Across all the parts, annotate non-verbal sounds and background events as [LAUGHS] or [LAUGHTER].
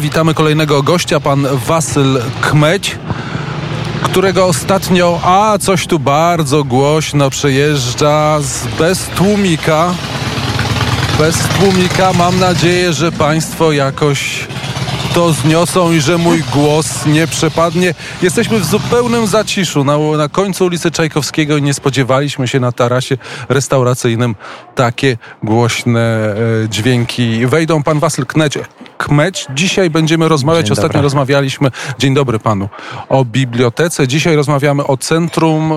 Witamy kolejnego gościa, pan Wasyl Kmeć, którego ostatnio, a coś tu bardzo głośno przejeżdża z, bez tłumika. Bez tłumika. Mam nadzieję, że państwo jakoś to zniosą i że mój głos nie przepadnie. Jesteśmy w zupełnym zaciszu na, na końcu ulicy Czajkowskiego i nie spodziewaliśmy się na tarasie restauracyjnym takie głośne e, dźwięki. Wejdą pan Wasyl Kneć, Kmeć. Dzisiaj będziemy rozmawiać, Dzień ostatnio dobry. rozmawialiśmy, dzień dobry panu, o bibliotece. Dzisiaj rozmawiamy o Centrum e,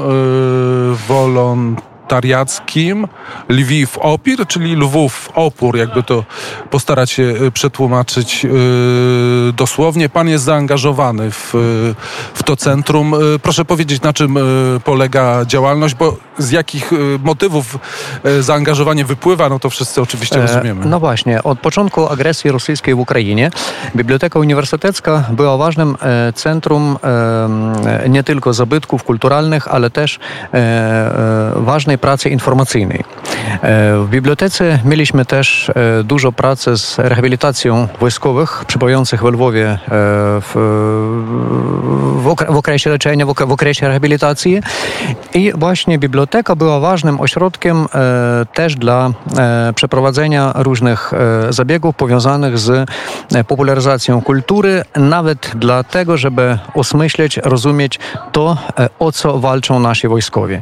Wolontariackim Lwiw Opir, czyli Lwów Opór, jakby to postarać się e, przetłumaczyć e, dosłownie. Pan jest zaangażowany w, e, w to centrum. E, Proszę powiedzieć, na czym e, polega działalność, bo z jakich e, motywów e, zaangażowanie wypływa, no to wszyscy oczywiście rozumiemy. No właśnie, od początku agresji rosyjskiej w Ukrainie Biblioteka Uniwersytecka była ważnym e, centrum e, nie tylko zabytków kulturalnych, ale też e, ważnej pracy informacyjnej. E, W bibliotece mieliśmy też e, dużo pracy z rehabilitacją wojskowych przebywających Lwowie e, w, w, okre- w okresie leczenia, w, ok- w okresie rehabilitacji i właśnie biblioteka była ważnym ośrodkiem też dla przeprowadzenia różnych zabiegów powiązanych z popularyzacją kultury, nawet dlatego, żeby osmyśleć, rozumieć to, o co walczą nasi wojskowie.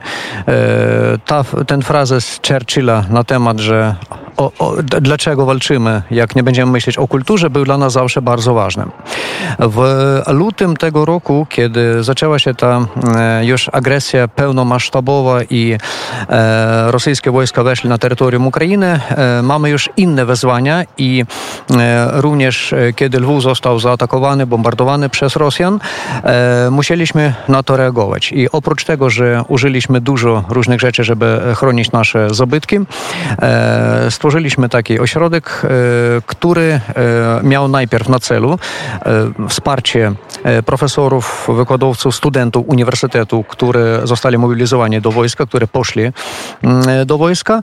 Ta, ten frazes Churchilla na temat, że o, o, dlaczego walczymy, jak nie będziemy myśleć o kulturze, był dla nas zawsze bardzo ważnym. W lutym tego roku, kiedy zaczęła się ta e, już agresja pełnomasztabowa i e, rosyjskie wojska weszli na terytorium Ukrainy, e, mamy już inne wezwania i również kiedy Lwów został zaatakowany, bombardowany przez Rosjan, musieliśmy na to reagować. I oprócz tego, że użyliśmy dużo różnych rzeczy, żeby chronić nasze zabytki, stworzyliśmy taki ośrodek, e, który e, miał najpierw na celu e, wsparcie profesorów, wykładowców, studentów uniwersytetu, którzy zostali mobilizowani do wojska, które poszli mm, do wojska,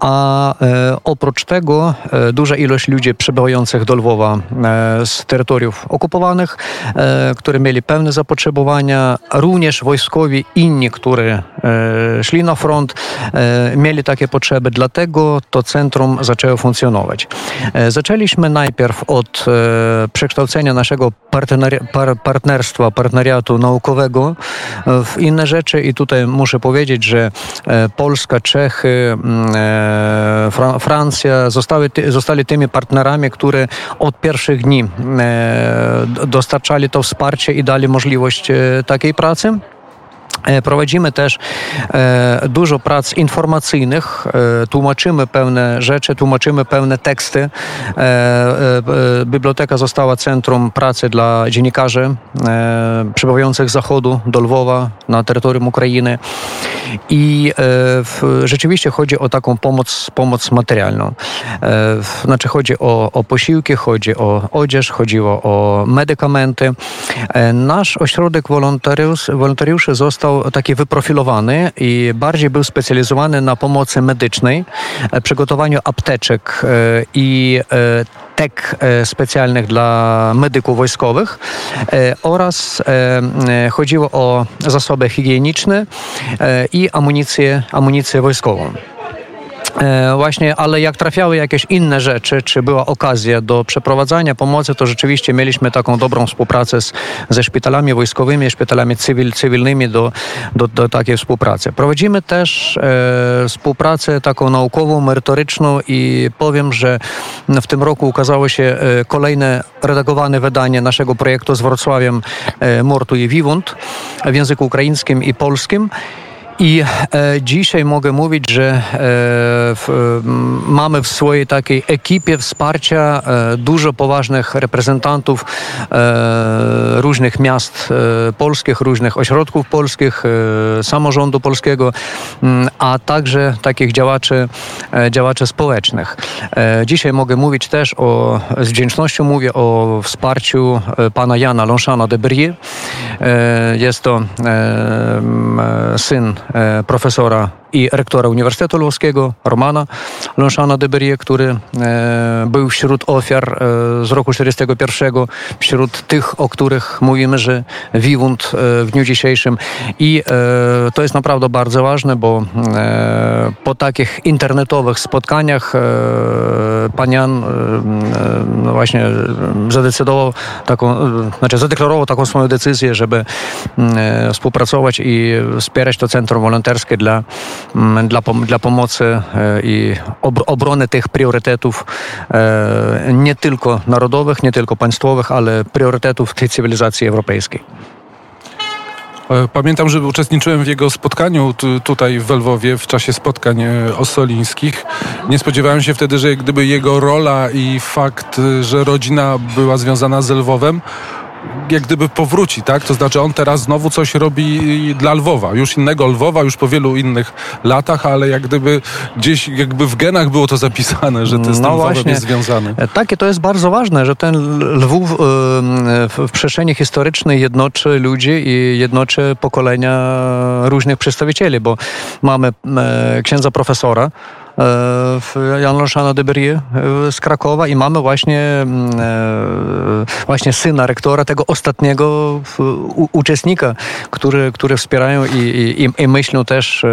a e, oprócz tego e, duża ilość ludzi przybywających do Lwowa e, z terytoriów okupowanych, e, które mieli pewne zapotrzebowania, również wojskowi inni, którzy e, szli na front, e, mieli takie potrzeby, dlatego to centrum zaczęło funkcjonować. E, Zaczęliśmy najpierw od e, przekształcenia naszego partneri- par- partnerstwa, partneriatu naukowego e, w inne rzeczy i tutaj muszę powiedzieć, że e, Polska, Czechy, mm, e, Fra- Francja zostały, zostali tymi partnerami, które od pierwszych dni dostarczali to wsparcie i dali możliwość takiej pracy. E, Prowadzimy też e, dużo prac informacyjnych, e, tłumaczymy pewne rzeczy, tłumaczymy pewne teksty. Biblioteka została centrum pracy dla dziennikarzy przybywających z zachodu do Lwowa na terytorium Ukrainy. I rzeczywiście chodzi o taką pomoc, pomoc materialną. Znaczy chodzi o, o posiłki, chodzi o odzież, chodziło o medykamenty. Nasz ośrodek wolontariusz, wolontariuszy został taki wyprofilowany i bardziej był specjalizowany na pomocy medycznej, e, przygotowaniu apteczek e, i e, tek specjalnych dla medyków wojskowych oraz chodziło o zasoby higieniczne i amunicję, amunicję wojskową. E, Właśnie, ale jak trafiały jakieś inne rzeczy, czy była okazja do przeprowadzania pomocy, to rzeczywiście mieliśmy taką dobrą współpracę z, ze szpitalami wojskowymi, szpitalami cywil, cywilnymi do, do, do takiej współpracy. Prowadzimy też e, współpracę taką naukową, merytoryczną i powiem, że w tym roku ukazało się e, kolejne redagowane wydanie naszego projektu z Wrocławiem e, Mortu i Wiwund w języku ukraińskim i polskim. I e, dzisiaj mogę mówić, że e, w, mamy w swojej takiej ekipie wsparcia e, dużo poważnych reprezentantów e, różnych miast e, polskich, różnych ośrodków polskich, e, samorządu polskiego, m, a także takich działaczy, działaczy społecznych. Dzisiaj mogę mówić też o, z wdzięcznością mówię o wsparciu pana Jana Lonszana de Brie. Jest to syn profesora i rektora Uniwersytetu Lwowskiego, Romana Lonszana de Berie, który był wśród ofiar z roku 1941, wśród tych, o których mówimy, że Wiwund w dniu dzisiejszym. I to jest naprawdę bardzo ważne, bo po takich internetowych spotkaniach pan Jan no właśnie zadecydował taką, znaczy zadeklarował taką swoją decyzję, żeby współpracować i wspierać to Centrum Wolonterskie dla, dla, dla pomocy i obrony tych priorytetów nie tylko narodowych, nie tylko państwowych, ale priorytetów tej cywilizacji europejskiej. E, pamiętam, że uczestniczyłem w jego spotkaniu tutaj w Lwowie w czasie spotkań e, osolińskich. Nie spodziewałem się wtedy, że gdyby jego rola i fakt, że rodzina była związana z Lwowem, jak gdyby powróci, tak? To znaczy on teraz znowu coś robi dla Lwowa, już innego Lwowa, już po wielu innych latach, ale jak gdyby gdzieś jakby w genach było to zapisane, że to jest no Lwowem jest związany. E, takie to jest bardzo ważne, że ten Lwów e, w przestrzeni historycznej jednoczy ludzi i jednoczy pokolenia różnych przedstawicieli, bo mamy e, księdza profesora, Jan Lonszana de Berie z Krakowa i mamy właśnie, mm, e, właśnie syna rektora, tego ostatniego uczestnika, który, który wspierają i, i, i myślą też, e,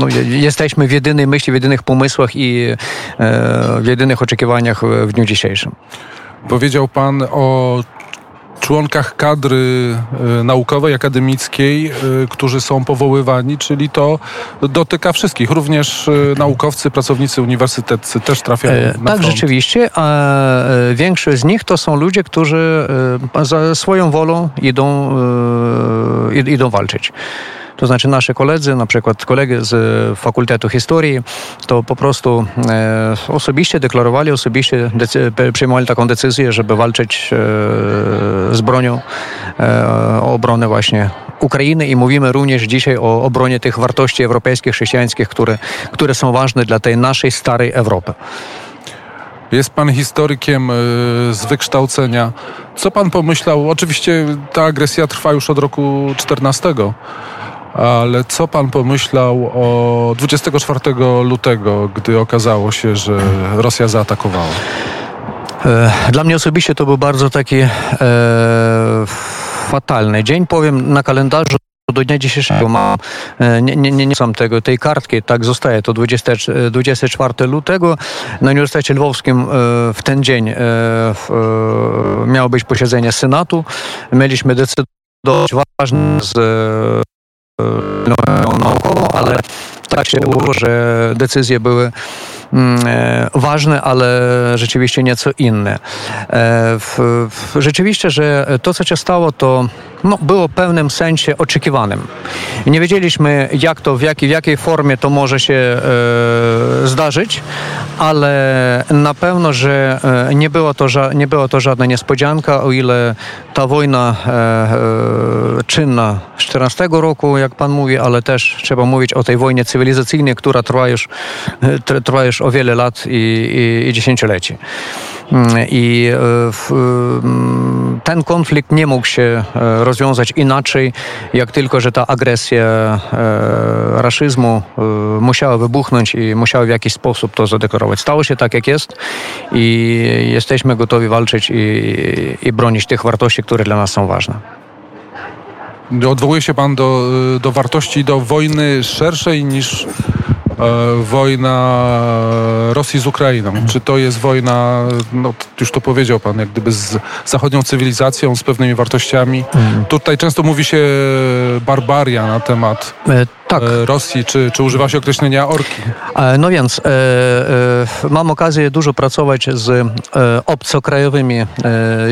no, jesteśmy w jedynej myśli, w jedynych pomysłach i e, w jedynych oczekiwaniach w dniu dzisiejszym. Powiedział Pan o członkach kadry e, naukowej, akademickiej, e, którzy są powoływani, czyli to dotyka wszystkich, również e, naukowcy, pracownicy uniwersyteccy też trafiają na Tak, front. rzeczywiście, a większość z nich to są ludzie, którzy za swoją wolą idą, idą walczyć. To znaczy nasi koledzy, na przykład kolegi z Fakultetu Historii, to po prostu e, osobiście deklarowali, osobiście przyjmowali taką decyzję, żeby walczyć e, z bronią e, o obronę właśnie Ukrainy i mówimy również dzisiaj o obronie tych wartości europejskich, chrześcijańskich, które, które są ważne dla tej naszej starej Europy. Jest pan historykiem z wykształcenia. Co pan pomyślał? Oczywiście ta agresja trwa już od roku 14 ale co pan pomyślał o 24 lutego, gdy okazało się, że Rosja zaatakowała? E, dla mnie osobiście to był bardzo taki e, fatalny dzień. Powiem na kalendarzu do dnia dzisiejszego mam, e, nie, nie, nie, nie sam tego, tej kartki, tak zostaje, to 20, 24 lutego. Na Uniwersytecie Lwowskim e, w ten dzień miało być posiedzenie Senatu. Mieliśmy decydować ważne z naukową, ale tak się było, że decyzje były mm, e, ważne, ale rzeczywiście nieco inne. E, rzeczywiście, że to, co się stało, to no, było w pewnym sensie oczekiwanym. Nie wiedzieliśmy, jak to, w, jakiej, w jakiej formie to może się e, zdarzyć, ale na pewno, że e, nie, było to, nie była to żadna niespodzianka, o ile ta wojna e, e, czynna z 14 roku, jak pan mówi, ale też trzeba mówić o tej wojnie cywilizacyjnej, która trwa już, trwa już o wiele lat i, i, i dziesięcioleci. Mm, I mm, ten konflikt nie mógł się rozwiązać inaczej, jak tylko, że ta agresja rasizmu musiała wybuchnąć i musiała w jakiś sposób to zadeklarować. Stało się tak, jak jest i jesteśmy gotowi walczyć i, i bronić tych wartości, które dla nas są ważne. Odwołuje się Pan do, do wartości, do wojny szerszej niż E, wojna Rosji z Ukrainą. Czy to jest wojna, no już to powiedział pan, jak gdyby z zachodnią cywilizacją, z pewnymi wartościami. Mm. Tutaj często mówi się barbaria na temat e, tak. E, Rosji, czy, czy używa się określenia orki? No więc e, e, mam okazję dużo pracować z e, obcokrajowymi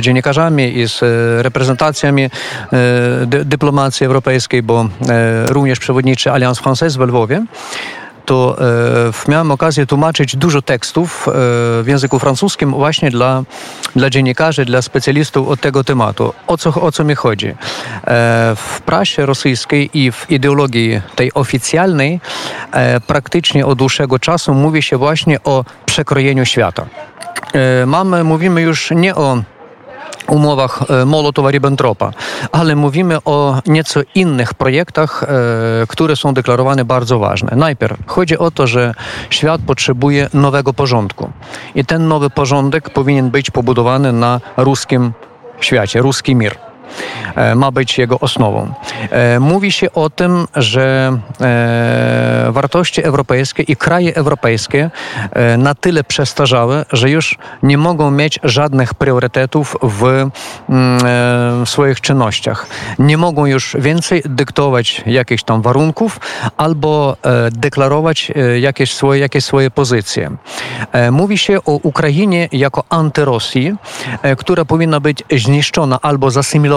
dziennikarzami i z reprezentacjami dyplomacji europejskiej, bo również przewodniczy Alliance Française w Lwowie to e, miałem okazję tłumaczyć dużo tekstów e, w języku francuskim właśnie dla, dla dziennikarzy, dla specjalistów od tego tematu. O co, o co mi chodzi? E, w prasie rosyjskiej i w ideologii tej oficjalnej e, praktycznie od dłuższego czasu mówi się właśnie o przekrojeniu świata. E, mamy, mówimy już nie o umowach Molotowa-Ribbentropa, ale mówimy o nieco innych projektach, które są deklarowane bardzo ważne. Najpierw chodzi o to, że świat potrzebuje nowego porządku i ten nowy porządek powinien być pobudowany na ruskim świecie, ruski mir. E, ma być jego osnową. E, mówi się o tym, że e, wartości europejskie i kraje europejskie na tyle przestarzałe, że już nie mogą mieć żadnych priorytetów w mm, swoich czynnościach. Nie mogą już więcej dyktować jakichś tam warunków albo deklarować jakieś swoje, jakieś swoje pozycje. Mówi się o Ukrainie jako antyrosji, która powinna być zniszczona albo zasymilowana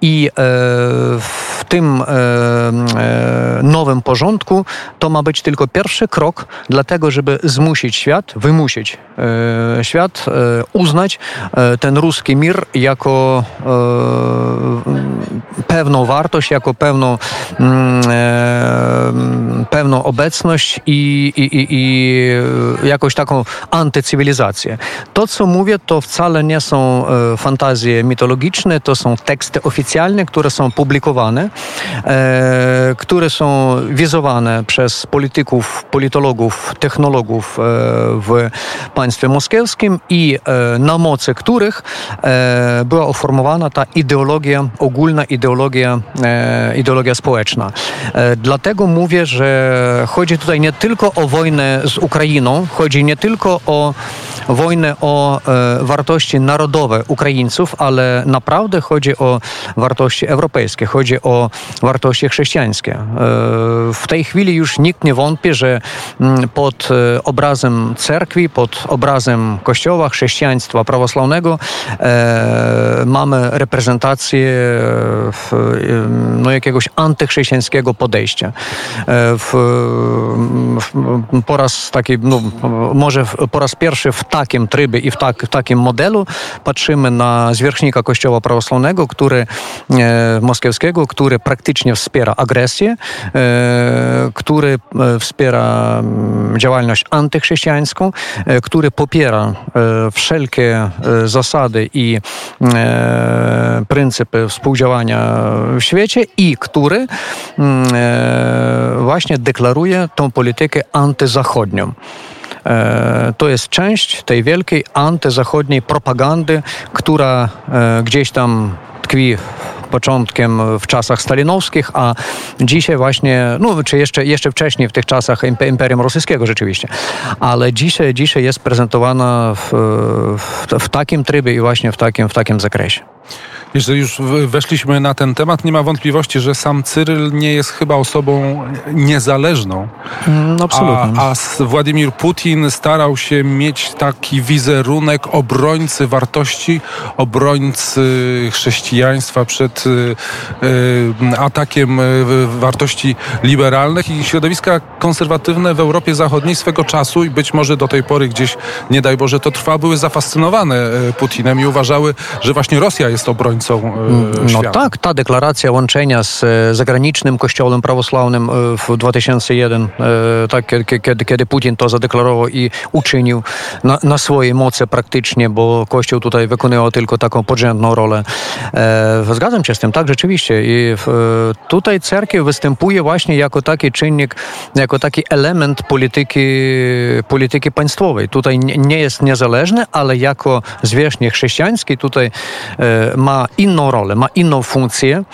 i e, w tym e, e, nowym porządku to ma być tylko pierwszy krok, dlatego żeby zmusić świat, wymusić świat, uznać ten ruski mir jako pewną wartość, jako pewną, mm, pewną obecność i, i, i, i jakąś taką antycywilizację. To, co mówię, to wcale nie są fantazje mitologiczne, to są teksty oficjalne, które są publikowane, e, które są wizowane przez polityków, politologów, technologów e, w państwie moskiewskim i e, na mocy których e, była uformowana ta ideologia, ogólna ideologia, e, ideologia społeczna. E, dlatego mówię, że chodzi tutaj nie tylko o wojnę z Ukrainą, chodzi nie tylko o wojnę o wartości narodowe Ukraińców, ale naprawdę chodzi o wartości europejskie, chodzi o wartości chrześcijańskie. E, w tej chwili już nikt nie wątpi, że mm, pod e, obrazem cerkwi, pod obrazem kościoła, chrześcijaństwa prawosławnego e, mamy reprezentację no, jakiegoś antychrześcijańskiego podejścia. W, w, po raz taki, no, może po raz pierwszy w takim trybie i w, tak, w takim modelu patrzymy na zwierzchnika kościoła prawosławnego, który moskiewskiego, który praktycznie wspiera agresję, e, który e, wspiera mm, działalność antychrześcijańską, który popiera wszelkie zasady i pryncypy współdziałania w świecie i który mm, właśnie deklaruje tą politykę antyzachodnią. To jest część tej wielkiej antyzachodniej propagandy, która gdzieś tam tkwi początkiem w czasach stalinowskich, a dzisiaj właśnie, no czy jeszcze, jeszcze wcześniej w tych czasach Imperium Rosyjskiego rzeczywiście, ale dzisiaj, dzisiaj jest prezentowana w, w, w takim trybie i właśnie w takim, w takim zakresie. Jeżeli już weszliśmy na ten temat, nie ma wątpliwości, że sam Cyryl nie jest chyba osobą niezależną. Mm, absolutnie. A, a Władimir Putin starał się mieć taki wizerunek obrońcy wartości, obrońcy chrześcijaństwa przed y, y, atakiem y, wartości liberalnych i środowiska konserwatywne w Europie Zachodniej swego czasu i być może do tej pory gdzieś, nie daj Boże, to trwa, były zafascynowane Putinem i uważały, że właśnie Rosja jest obrońcą e, No tak, ta deklaracja łączenia z e, zagranicznym kościołem prawosławnym e, w 2001, tak, kiedy, kiedy Putin to zadeklarował i uczynił na, na swojej mocy praktycznie, bo kościół tutaj wykonywał tylko taką podrzędną rolę. Zgadzam się z tym, tak, rzeczywiście. I tutaj cerkiew występuje właśnie jako taki czynnik, jako taki element polityki, polityki państwowej. Tutaj nie jest niezależny, ale jako zwierzchnie chrześcijański tutaj ma inną rolę, ma inną funkcję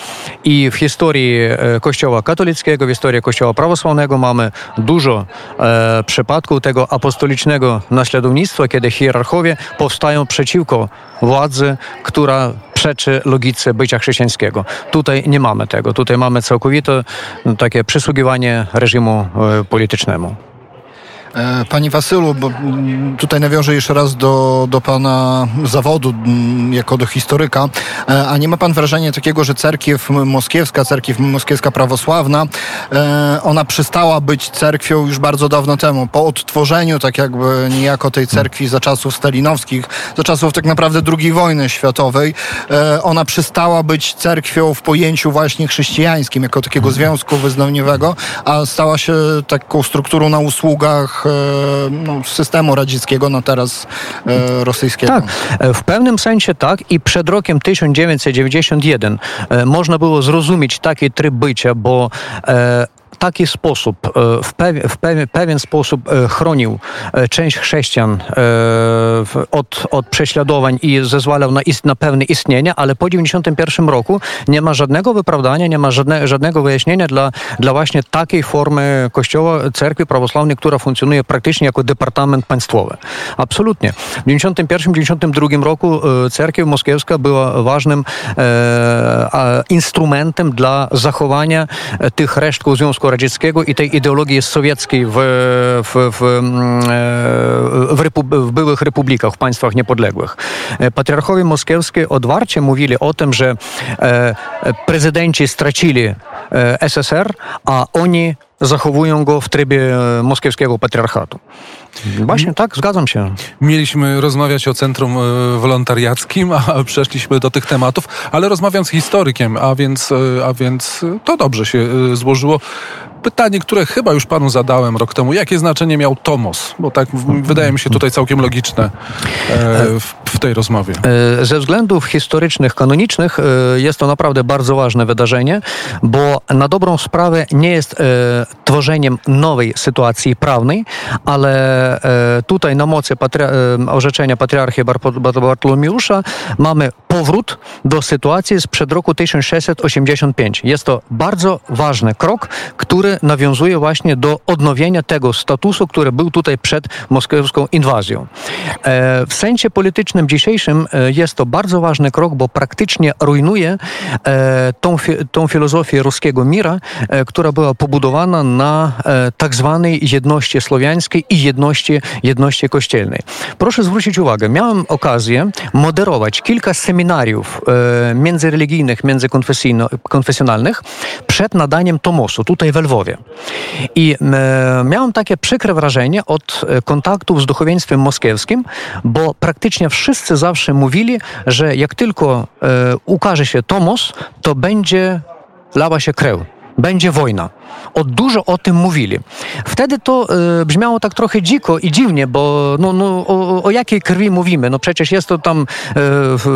i w historii e, Kościoła katolickiego, w historii Kościoła prawosławnego mamy dużo e, przypadków tego apostolicznego naśladownictwa, kiedy hierarchowie powstają przeciwko władzy, która przeczy logice bycia chrześcijańskiego. Tutaj nie mamy tego. Tutaj mamy całkowite no, takie przysługiwanie reżimu e, politycznemu. E, Panie Wasylu, bo mm, tutaj nawiążę jeszcze raz do, do Pana zawodu mm, jako do historyka, e, a nie ma Pan wrażenia takiego, że cerkiew moskiewska, cerkiew moskiewska prawosławna, e, ona przestała być cerkwią już bardzo dawno temu, po odtworzeniu tak jakby niejako tej cerkwi za czasów stalinowskich, za czasów tak naprawdę II wojny światowej, ona przestała być cerkwią w pojęciu właśnie chrześcijańskim, jako takiego związku wyznaniowego, a stała się taką strukturą na usługach czasach no, systemu radzieckiego, no teraz rosyjskiego. Tak, w pewnym sensie tak i przed rokiem 1991 można było zrozumieć taki tryb bycia, bo taki sposób, e, w, pew, w pew, pewien sposób e, chronił e, część chrześcijan od, od prześladowań i zezwalał na, ist, na pewne istnienie, ale po 91 roku nie ma żadnego wyprawdania, nie ma żadne, żadnego wyjaśnienia dla, dla właśnie takiej formy kościoła, cerkwi prawosławnej, która funkcjonuje praktycznie jako departament państwowy. Absolutnie. W 91-92 roku cerkiew moskiewska była ważnym e, instrumentem dla zachowania tych resztków Związku Radzieckiego i tej ideologii sowieckiej w, w, w, mm, e, w, repub w byłych republikach, w państwach niepodległych. E, patriarchowie moskiewskie odwarcie mówili o tym, że e, prezydenci stracili SSR, a oni zachowują go w trybie moskiewskiego patriarchatu. Właśnie tak, zgadzam się. Mieliśmy rozmawiać o centrum wolontariackim, [LAUGHS] a przeszliśmy do tych tematów, ale rozmawiam z historykiem, a więc, a więc to dobrze się złożyło. Pytanie, które chyba już panu zadałem rok temu. Jakie znaczenie miał Tomos? Bo tak wydaje mi się tutaj całkiem logiczne e, w, w, tej rozmowie. E, ze względów historycznych, kanonicznych e, jest to naprawdę bardzo ważne wydarzenie, bo na dobrą sprawę nie jest tworzeniem nowej sytuacji prawnej, ale tutaj na mocy patria orzeczenia patriarchy Bartolomiusza mamy powrót do sytuacji sprzed roku 1685. Jest to bardzo ważny krok, który nawiązuje właśnie do odnowienia tego statusu, który był tutaj przed moskiewską inwazją. E, w sensie politycznym dzisiejszym e, jest to bardzo ważny krok, bo praktycznie rujnuje e, tą, tą filozofię ruskiego mira, która była pobudowana na tak zwanej jedności słowiańskiej i jedności, jedności kościelnej. Proszę zwrócić uwagę, miałem okazję moderować kilka seminariów międzyreligijnych, międzykonfesjonalnych przed nadaniem Tomosu tutaj w Lwowie. I e, miałem takie przykre wrażenie od e, kontaktów z duchowieństwem moskiewskim, bo praktycznie wszyscy zawsze mówili, że jak tylko e, ukaże się Tomos, to będzie lała się krew będzie wojna. O, dużo o tym mówili. Wtedy to e, brzmiało tak trochę dziko i dziwnie, bo no, no, o, o, jakiej krwi mówimy? No przecież jest to tam,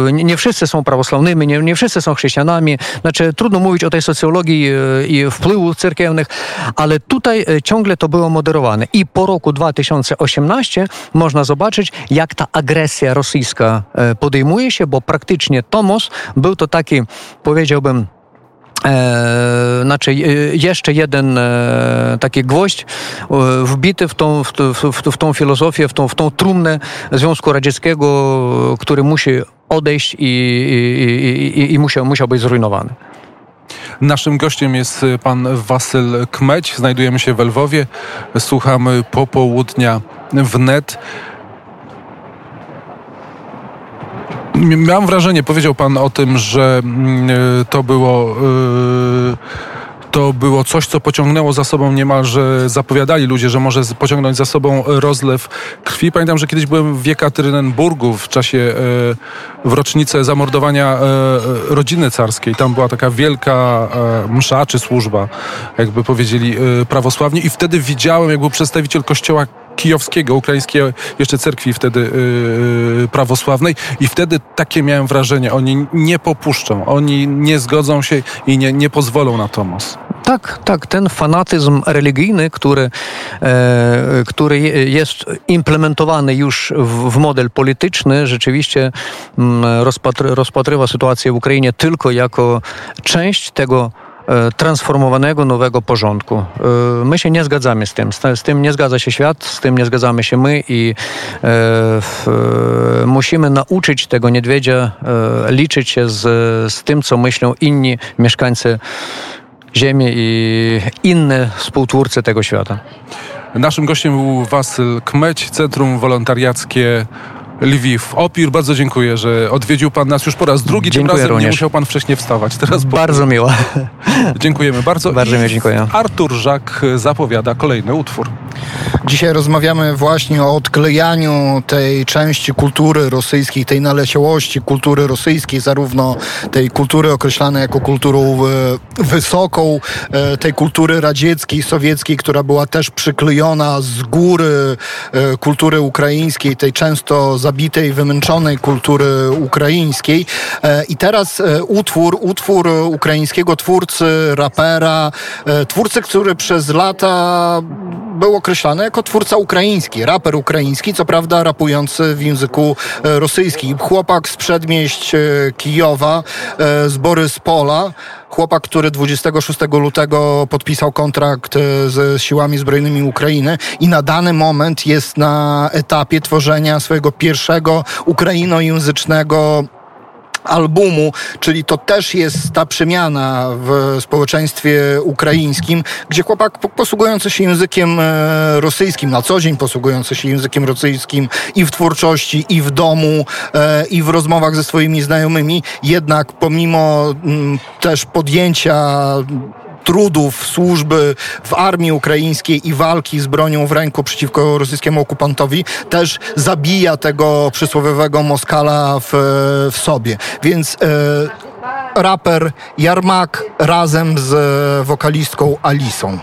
e, nie wszyscy są prawosławnymi, nie, nie wszyscy są chrześcijanami. Znaczy trudno mówić o tej socjologii e, i wpływu cerkiewnych, ale tutaj e, ciągle to było moderowane. I po roku 2018 można zobaczyć, jak ta agresja rosyjska e, podejmuje się, bo praktycznie Tomos był to taki, powiedziałbym, E, znaczy e, jeszcze jeden e, taki gwoźdź e, wbity w tą, w, w, w, tą filozofię, w tą, w tą trumnę Związku Radzieckiego, który musi odejść i, i, i, i musiał, musiał być zrujnowany. Naszym gościem jest pan Wasyl Kmeć. Znajdujemy się w Lwowie. Słuchamy popołudnia wnet. Miałem wrażenie, powiedział pan o tym, że mm, e, to było e, to było coś, co pociągnęło za sobą niemalże, zapowiadali ludzie, że może pociągnąć za sobą rozlew krwi. Pamiętam, że kiedyś byłem w Jekaterynenburgu w czasie, e, w rocznicę zamordowania rodziny carskiej. Tam była taka wielka msza czy służba, jakby powiedzieli prawosławni i wtedy widziałem, jak był przedstawiciel kościoła kijowskiego, ukraińskiej jeszcze cerkwi wtedy yy, prawosławnej i wtedy takie miałem wrażenie, oni nie popuszczą, oni nie zgodzą się i nie, nie pozwolą na Tomos. Tak, tak, ten fanatyzm religijny, który, e, który jest implementowany już w, w model polityczny, rzeczywiście m, mm, rozpatry, rozpatrywa sytuację w Ukrainie tylko jako część tego transformowanego nowego porządku. E, my się nie zgadzamy z tym. Z tym nie zgadza się świat, z tym nie zgadzamy się my i e, musimy nauczyć tego niedźwiedzia liczyć się z, z tym, co myślą inni mieszkańcy Ziemi i inne współtwórcy tego świata. Naszym gościem był Wasyl Kmeć, Centrum Wolontariackie Lwiw, Opir, bardzo dziękuję, że odwiedził Pan nas już po raz drugi. Dziękuję Tym razem również. nie musiał Pan wcześniej wstawać. Teraz bardzo miło. [LAUGHS] Dziękujemy bardzo. Bardzo mi dziękuję. Artur Żak zapowiada kolejny utwór. Dzisiaj rozmawiamy właśnie o odklejaniu tej części kultury rosyjskiej, tej naleciałości kultury rosyjskiej, zarówno tej kultury określanej jako kulturą e, wysoką, e, tej kultury radzieckiej, sowieckiej, która była też przyklejona z góry e, kultury ukraińskiej, tej często zabitej, wymęczonej kultury ukraińskiej. I teraz utwór, utwór ukraińskiego twórcy, rapera, twórcy, który przez lata był określany jako twórca ukraiński, raper ukraiński, co prawda rapujący w języku e, rosyjskim. Chłopak z przedmieść e, Kijowa, e, z Boryspola, chłopak, który 26 lutego podpisał kontrakt z siłami zbrojnymi Ukrainy i na dany moment jest na etapie tworzenia swojego pierwszego ukrainojęzycznego albumu, czyli to też jest ta przemiana w społeczeństwie ukraińskim, gdzie chłopak posługujący się językiem e, rosyjskim, na co dzień posługujący się językiem rosyjskim i w twórczości, i w domu, e, i w rozmowach ze swoimi znajomymi, jednak pomimo mm, też podjęcia trudów służby w armii ukraińskiej i walki z bronią w ręku przeciwko rosyjskiemu okupantowi też zabija tego przysłowiowego Moskala w, w sobie. Więc e, raper Jarmak razem z wokalistką Alisą.